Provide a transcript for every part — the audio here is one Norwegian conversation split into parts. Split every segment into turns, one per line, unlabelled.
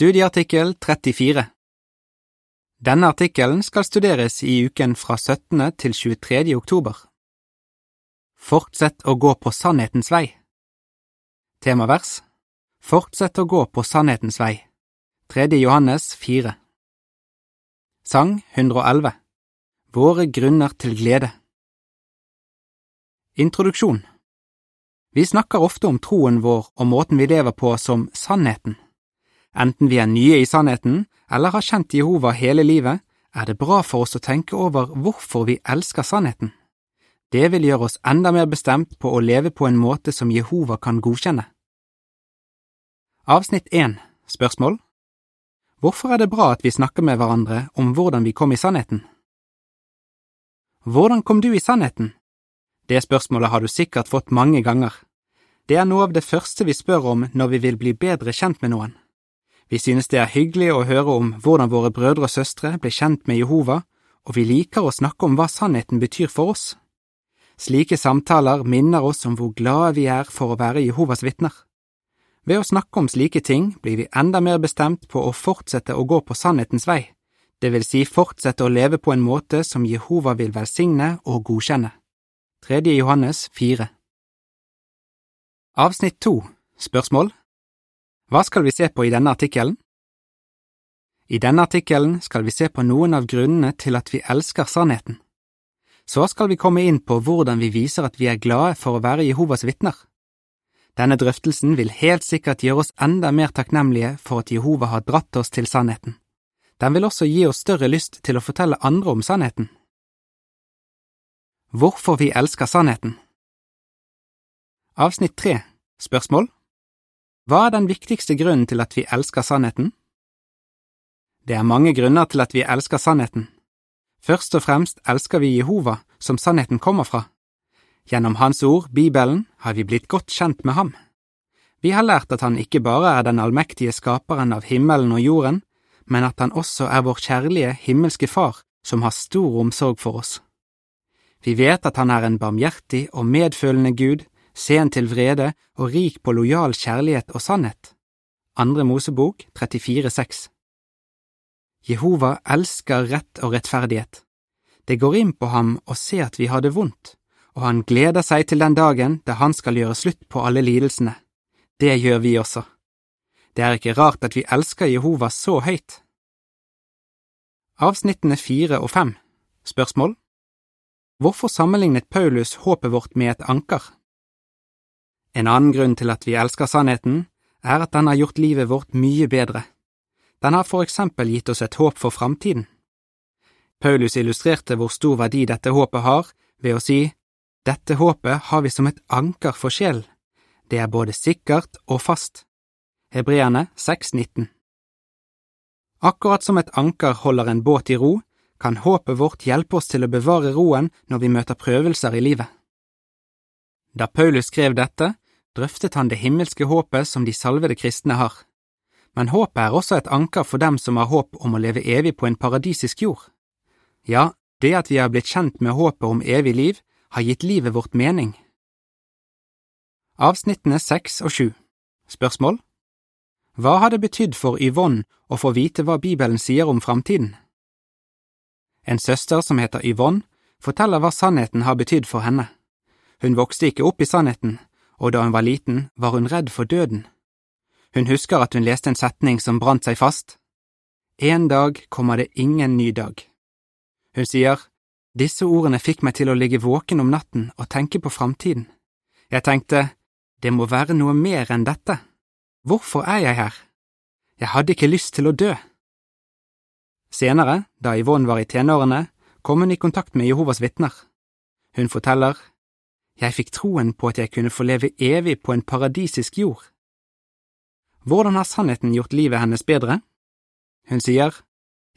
Studieartikkel 34 Denne artikkelen skal studeres i uken fra 17. til 23. oktober. Fortsett å gå på sannhetens vei. Temavers Fortsett å gå på sannhetens vei. 3. Johannes 4 Sang 111 Våre grunner til glede Introduksjon Vi snakker ofte om troen vår og måten vi lever på som sannheten. Enten vi er nye i sannheten eller har kjent Jehova hele livet, er det bra for oss å tenke over hvorfor vi elsker sannheten. Det vil gjøre oss enda mer bestemt på å leve på en måte som Jehova kan godkjenne. Avsnitt 1 Spørsmål Hvorfor er det bra at vi snakker med hverandre om hvordan vi kom i sannheten? Hvordan kom du i sannheten? Det spørsmålet har du sikkert fått mange ganger. Det er noe av det første vi spør om når vi vil bli bedre kjent med noen. Vi synes det er hyggelig å høre om hvordan våre brødre og søstre ble kjent med Jehova, og vi liker å snakke om hva sannheten betyr for oss. Slike samtaler minner oss om hvor glade vi er for å være Jehovas vitner. Ved å snakke om slike ting blir vi enda mer bestemt på å fortsette å gå på sannhetens vei, det vil si fortsette å leve på en måte som Jehova vil velsigne og godkjenne. 3. Johannes 4 Avsnitt 2 Spørsmål hva skal vi se på i denne artikkelen? I denne artikkelen skal vi se på noen av grunnene til at vi elsker sannheten. Så skal vi komme inn på hvordan vi viser at vi er glade for å være Jehovas vitner. Denne drøftelsen vil helt sikkert gjøre oss enda mer takknemlige for at Jehova har dratt oss til sannheten. Den vil også gi oss større lyst til å fortelle andre om sannheten. Hvorfor vi elsker sannheten Avsnitt tre Spørsmål hva er den viktigste grunnen til at vi elsker sannheten? Det er mange grunner til at vi elsker sannheten. Først og fremst elsker vi Jehova, som sannheten kommer fra. Gjennom Hans ord, Bibelen, har vi blitt godt kjent med ham. Vi har lært at han ikke bare er den allmektige skaperen av himmelen og jorden, men at han også er vår kjærlige himmelske Far, som har stor omsorg for oss. Vi vet at han er en barmhjertig og medfølende Gud sen til vrede og rik på lojal kjærlighet og sannhet. Andre Mosebok 34,6 Jehova elsker rett og rettferdighet. Det går inn på ham å se at vi har det vondt, og han gleder seg til den dagen da han skal gjøre slutt på alle lidelsene. Det gjør vi også. Det er ikke rart at vi elsker Jehova så høyt. Avsnittene fire og fem Spørsmål Hvorfor sammenlignet Paulus håpet vårt med et anker? En annen grunn til at vi elsker sannheten, er at den har gjort livet vårt mye bedre. Den har for eksempel gitt oss et håp for framtiden. Paulus illustrerte hvor stor verdi dette håpet har ved å si dette håpet har vi som et anker for sjelen, det er både sikkert og fast. Hebreerne 6,19 Akkurat som et anker holder en båt i ro, kan håpet vårt hjelpe oss til å bevare roen når vi møter prøvelser i livet. Da Paulus skrev dette, drøftet han det himmelske håpet som de salvede kristne har. Men håpet er også et anker for dem som har håp om å leve evig på en paradisisk jord. Ja, det at vi har blitt kjent med håpet om evig liv, har gitt livet vårt mening. Avsnittene seks og sju Spørsmål Hva har det betydd for Yvonne å få vite hva Bibelen sier om framtiden? En søster som heter Yvonne, forteller hva sannheten har betydd for henne. Hun vokste ikke opp i sannheten, og da hun var liten, var hun redd for døden. Hun husker at hun leste en setning som brant seg fast. En dag kommer det ingen ny dag. Hun sier, disse ordene fikk meg til å ligge våken om natten og tenke på framtiden. Jeg tenkte, det må være noe mer enn dette. Hvorfor er jeg her? Jeg hadde ikke lyst til å dø. Senere, da Yvonne var i tenårene, kom hun i kontakt med Jehovas vitner. Hun forteller, jeg fikk troen på at jeg kunne få leve evig på en paradisisk jord. Hvordan har sannheten gjort livet hennes bedre? Hun sier,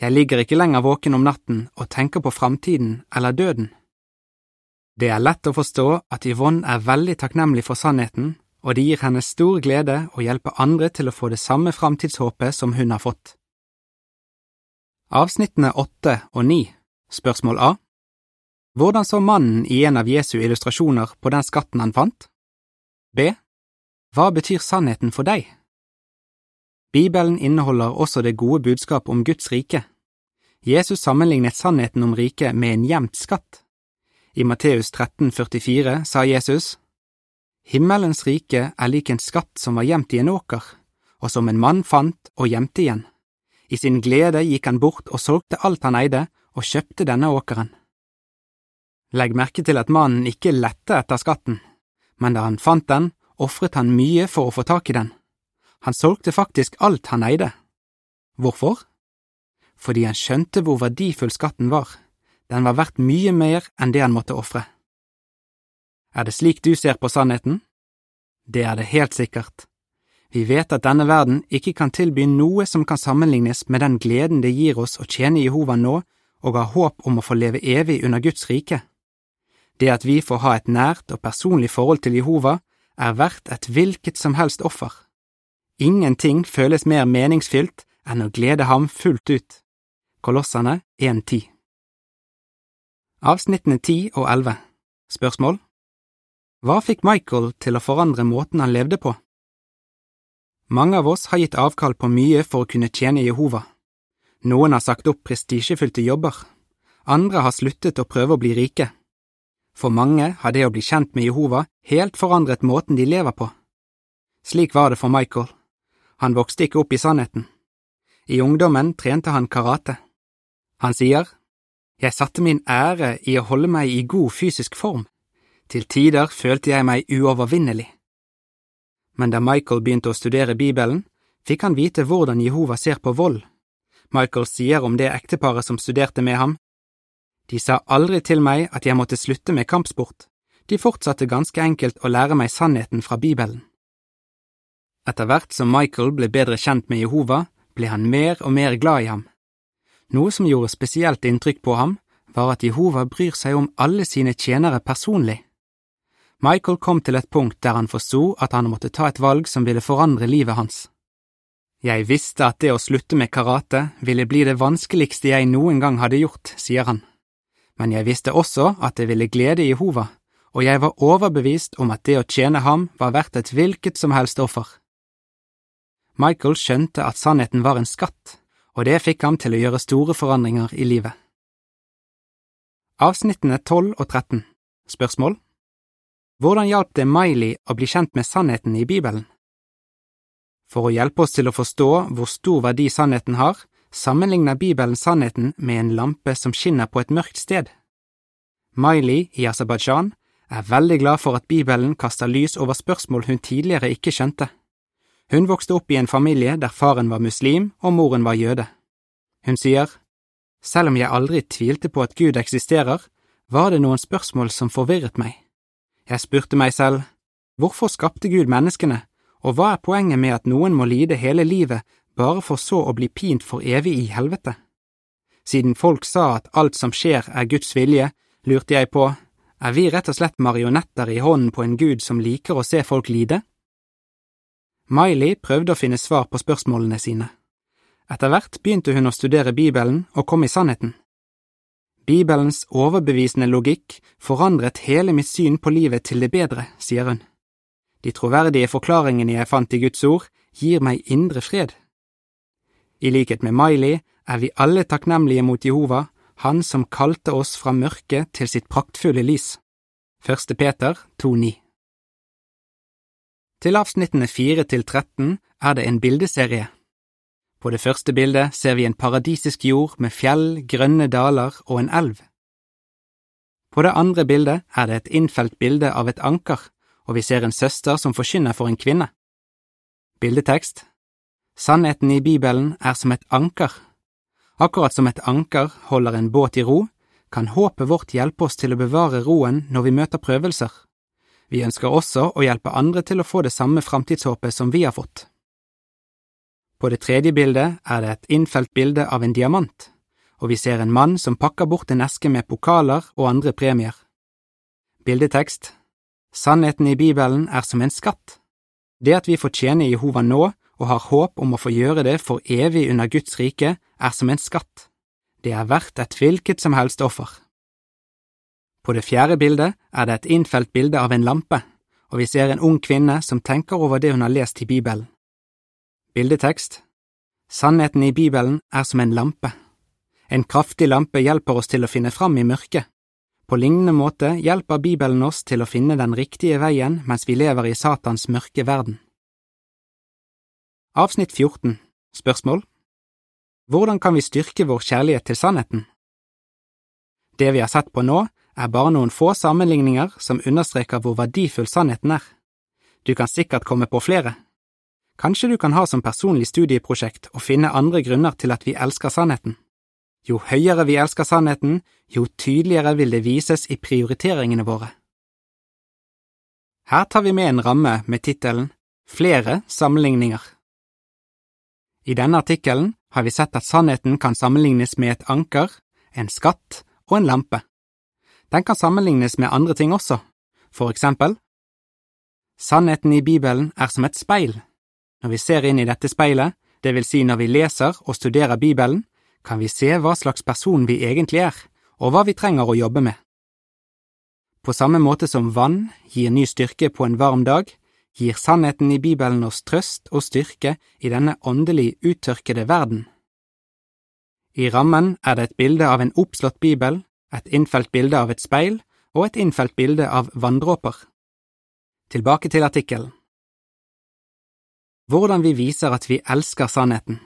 Jeg ligger ikke lenger våken om natten og tenker på framtiden eller døden. Det er lett å forstå at Yvonne er veldig takknemlig for sannheten, og det gir henne stor glede å hjelpe andre til å få det samme framtidshåpet som hun har fått. Avsnittene åtte og ni Spørsmål A hvordan så mannen i en av Jesu illustrasjoner på den skatten han fant? B. Hva betyr sannheten for deg? Bibelen inneholder også det gode budskap om Guds rike. Jesus sammenlignet sannheten om riket med en gjemt skatt. I Matteus 44 sa Jesus, Himmelens rike er lik en skatt som var gjemt i en åker, og som en mann fant og gjemte igjen. I sin glede gikk han bort og solgte alt han eide, og kjøpte denne åkeren. Legg merke til at mannen ikke lette etter skatten, men da han fant den, ofret han mye for å få tak i den. Han solgte faktisk alt han eide. Hvorfor? Fordi han skjønte hvor verdifull skatten var, den var verdt mye mer enn det han måtte ofre. Er det slik du ser på sannheten? Det er det helt sikkert. Vi vet at denne verden ikke kan tilby noe som kan sammenlignes med den gleden det gir oss å tjene Jehova nå og ha håp om å få leve evig under Guds rike. Det at vi får ha et nært og personlig forhold til Jehova, er verdt et hvilket som helst offer. Ingenting føles mer meningsfylt enn å glede ham fullt ut. Kolossene 1.10 Avsnittene 10 og 11 Spørsmål Hva fikk Michael til å forandre måten han levde på? Mange av oss har gitt avkall på mye for å kunne tjene Jehova. Noen har sagt opp prestisjefylte jobber, andre har sluttet å prøve å bli rike. For mange har det å bli kjent med Jehova helt forandret måten de lever på. Slik var det for Michael. Han vokste ikke opp i sannheten. I ungdommen trente han karate. Han sier, Jeg satte min ære i å holde meg i god fysisk form. Til tider følte jeg meg uovervinnelig. Men da Michael begynte å studere Bibelen, fikk han vite hvordan Jehova ser på vold. Michael sier om det ekteparet som studerte med ham, De sa aldri til meg at jeg måtte slutte med kampsport, de fortsatte ganske enkelt å lære meg sannheten fra Bibelen. Etter hvert som Michael ble bedre kjent med Jehova, ble han mer og mer glad i ham. Noe som gjorde spesielt inntrykk på ham, var at Jehova bryr seg om alle sine tjenere personlig. Michael kom til et punkt der han forsto at han måtte ta et valg som ville forandre livet hans. Jeg visste at det å slutte med karate ville bli det vanskeligste jeg noen gang hadde gjort, sier han, men jeg visste også at det ville glede Jehova, og jeg var overbevist om at det å tjene ham var verdt et hvilket som helst offer. Michael skjønte at sannheten var en skatt, og det fikk ham til å gjøre store forandringer i livet. Avsnittene 12 og 13 Spørsmål Hvordan hjalp det Miley å bli kjent med sannheten i Bibelen? For å hjelpe oss til å forstå hvor stor verdi sannheten har, sammenligner Bibelen sannheten med en lampe som skinner på et mørkt sted. Miley i Aserbajdsjan er veldig glad for at Bibelen kaster lys over spørsmål hun tidligere ikke skjønte. Hun vokste opp i en familie der faren var muslim og moren var jøde. Hun sier, Selv om jeg aldri tvilte på at Gud eksisterer, var det noen spørsmål som forvirret meg. Jeg spurte meg selv, hvorfor skapte Gud menneskene, og hva er poenget med at noen må lide hele livet bare for så å bli pint for evig i helvete? Siden folk sa at alt som skjer er Guds vilje, lurte jeg på, er vi rett og slett marionetter i hånden på en gud som liker å se folk lide? Miley prøvde å finne svar på spørsmålene sine. Etter hvert begynte hun å studere Bibelen og kom i sannheten. Bibelens overbevisende logikk forandret hele mitt syn på livet til det bedre, sier hun. De troverdige forklaringene jeg fant i Guds ord, gir meg indre fred. I likhet med Miley er vi alle takknemlige mot Jehova, Han som kalte oss fra mørket til sitt praktfulle lys. 1. Peter 2,9 Til avsnittene 4 til 13 er det en bildeserie. På det første bildet ser vi en paradisisk jord med fjell, grønne daler og en elv. På det andre bildet er det et innfelt bilde av et anker, og vi ser en søster som forkynner for en kvinne. Bildetekst Sannheten i Bibelen er som et anker. Akkurat som et anker holder en båt i ro, kan håpet vårt hjelpe oss til å bevare roen når vi møter prøvelser. Vi ønsker også å hjelpe andre til å få det samme framtidshåpet som vi har fått. På det tredje bildet er det et innfelt bilde av en diamant, og vi ser en mann som pakker bort en eske med pokaler og andre premier. Bildetekst Sannheten i Bibelen er som en skatt. Det at vi får tjene Jehova nå og har håp om å få gjøre det for evig under Guds rike, er som en skatt. Det er verdt et hvilket som helst offer. På det fjerde bildet er det et innfelt bilde av en lampe, og vi ser en ung kvinne som tenker over det hun har lest i Bibelen. Bildetekst Sannheten i Bibelen er som en lampe. En kraftig lampe hjelper oss til å finne fram i mørket. På lignende måte hjelper Bibelen oss til å finne den riktige veien mens vi lever i Satans mørke verden. Avsnitt 14 Spørsmål Hvordan kan vi styrke vår kjærlighet til sannheten? Det vi har sett på nå, er bare noen få sammenligninger som understreker hvor verdifull sannheten er. Du kan sikkert komme på flere. Kanskje du kan ha som personlig studieprosjekt å finne andre grunner til at vi elsker sannheten. Jo høyere vi elsker sannheten, jo tydeligere vil det vises i prioriteringene våre. Her tar vi med en ramme med tittelen Flere sammenligninger. I denne artikkelen har vi sett at sannheten kan sammenlignes med et anker, en skatt og en lampe. Den kan sammenlignes med andre ting også, for eksempel. Sannheten i Bibelen er som et speil. Når vi ser inn i dette speilet, det vil si når vi leser og studerer Bibelen, kan vi se hva slags person vi egentlig er, og hva vi trenger å jobbe med. På samme måte som vann gir ny styrke på en varm dag, gir sannheten i Bibelen oss trøst og styrke i denne åndelig uttørkede verden. I rammen er det et bilde av en oppslått bibel, et innfelt bilde av et speil og et innfelt bilde av vanndråper. Tilbake til artikkelen. Hvordan vi viser at vi elsker sannheten.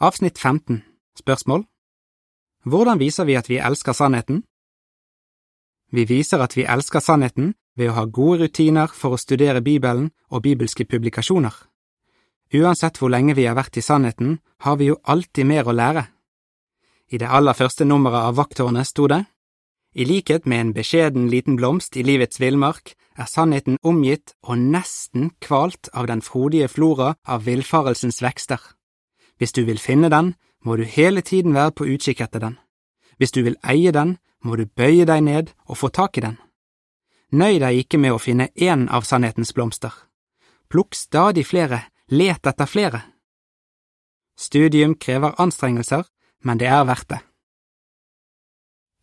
Avsnitt 15 Spørsmål Hvordan viser vi at vi elsker sannheten? Vi viser at vi elsker sannheten ved å ha gode rutiner for å studere Bibelen og bibelske publikasjoner. Uansett hvor lenge vi har vært i sannheten, har vi jo alltid mer å lære. I det aller første nummeret av Vakttårnet sto det I likhet med en beskjeden liten blomst i livets villmark er sannheten omgitt og nesten kvalt av den frodige flora av villfarelsens vekster. Hvis du vil finne den, må du hele tiden være på utkikk etter den. Hvis du vil eie den, må du bøye deg ned og få tak i den. Nøy deg ikke med å finne én av sannhetens blomster. Plukk stadig flere, let etter flere. Studium krever anstrengelser, men det er verdt det.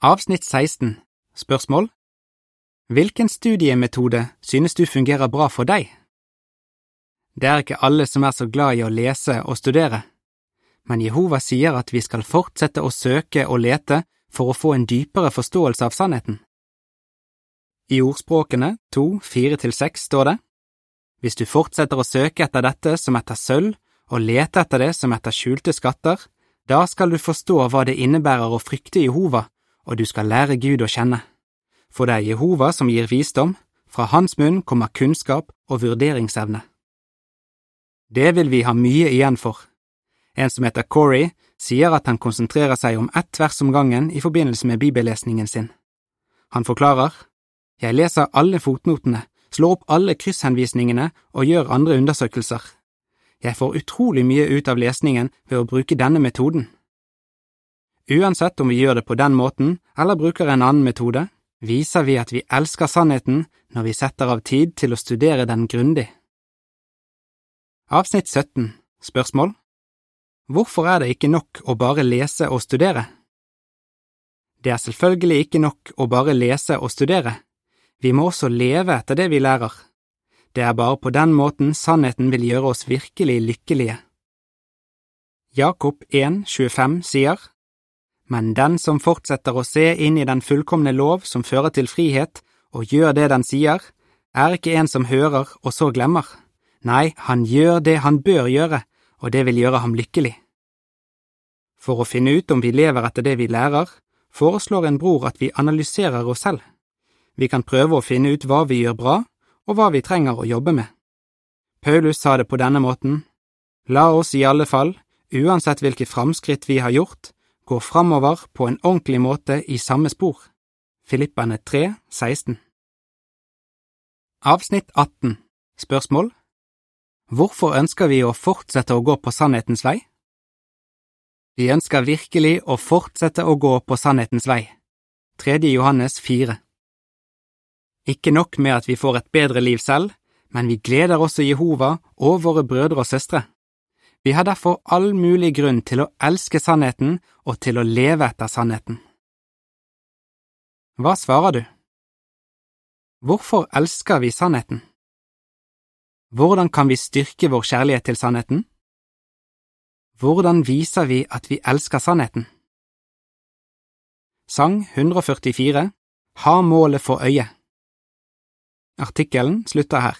Avsnitt 16 Spørsmål Hvilken studiemetode synes du fungerer bra for deg? Det er ikke alle som er så glad i å lese og studere, men Jehova sier at vi skal fortsette å søke og lete for å få en dypere forståelse av sannheten. I ordspråkene to, fire til seks står det, Hvis du fortsetter å søke etter dette som etter sølv, og lete etter det som etter skjulte skatter, da skal du forstå hva det innebærer å frykte Jehova, og du skal lære Gud å kjenne. For det er Jehova som gir visdom, fra hans munn kommer kunnskap og vurderingsevne. Det vil vi ha mye igjen for. En som heter Corey, sier at han konsentrerer seg om ett vers om gangen i forbindelse med bibellesningen sin. Han forklarer, Jeg leser alle fotnotene, slår opp alle krysshenvisningene og gjør andre undersøkelser. Jeg får utrolig mye ut av lesningen ved å bruke denne metoden. Uansett om vi gjør det på den måten eller bruker en annen metode, viser vi at vi elsker sannheten når vi setter av tid til å studere den grundig. Avsnitt 17 Spørsmål Hvorfor er det ikke nok å bare lese og studere? Det er selvfølgelig ikke nok å bare lese og studere, vi må også leve etter det vi lærer. Det er bare på den måten sannheten vil gjøre oss virkelig lykkelige. Jakob 1, 25 sier, Men den som fortsetter å se inn i den fullkomne lov som fører til frihet, og gjør det den sier, er ikke en som hører og så glemmer. Nei, han gjør det han bør gjøre, og det vil gjøre ham lykkelig. For å finne ut om vi lever etter det vi lærer, foreslår en bror at vi analyserer oss selv. Vi kan prøve å finne ut hva vi gjør bra, og hva vi trenger å jobbe med. Paulus sa det på denne måten, La oss i alle fall, uansett hvilke framskritt vi har gjort, gå framover på en ordentlig måte i samme spor. Filippene 3, 16 Avsnitt 18 Spørsmål Hvorfor ønsker vi å fortsette å gå på sannhetens vei? Vi ønsker virkelig å fortsette å gå på sannhetens vei. 3. Johannes 4 Ikke nok med at vi får et bedre liv selv, men vi gleder også Jehova og våre brødre og søstre. Vi har derfor all mulig grunn til å elske sannheten og til å leve etter sannheten. Hva svarer du? Hvorfor elsker vi sannheten? Hvordan kan vi styrke vår kjærlighet til sannheten? Hvordan viser vi at vi elsker sannheten? Sang 144 Ha målet for øye Artikkelen slutter her.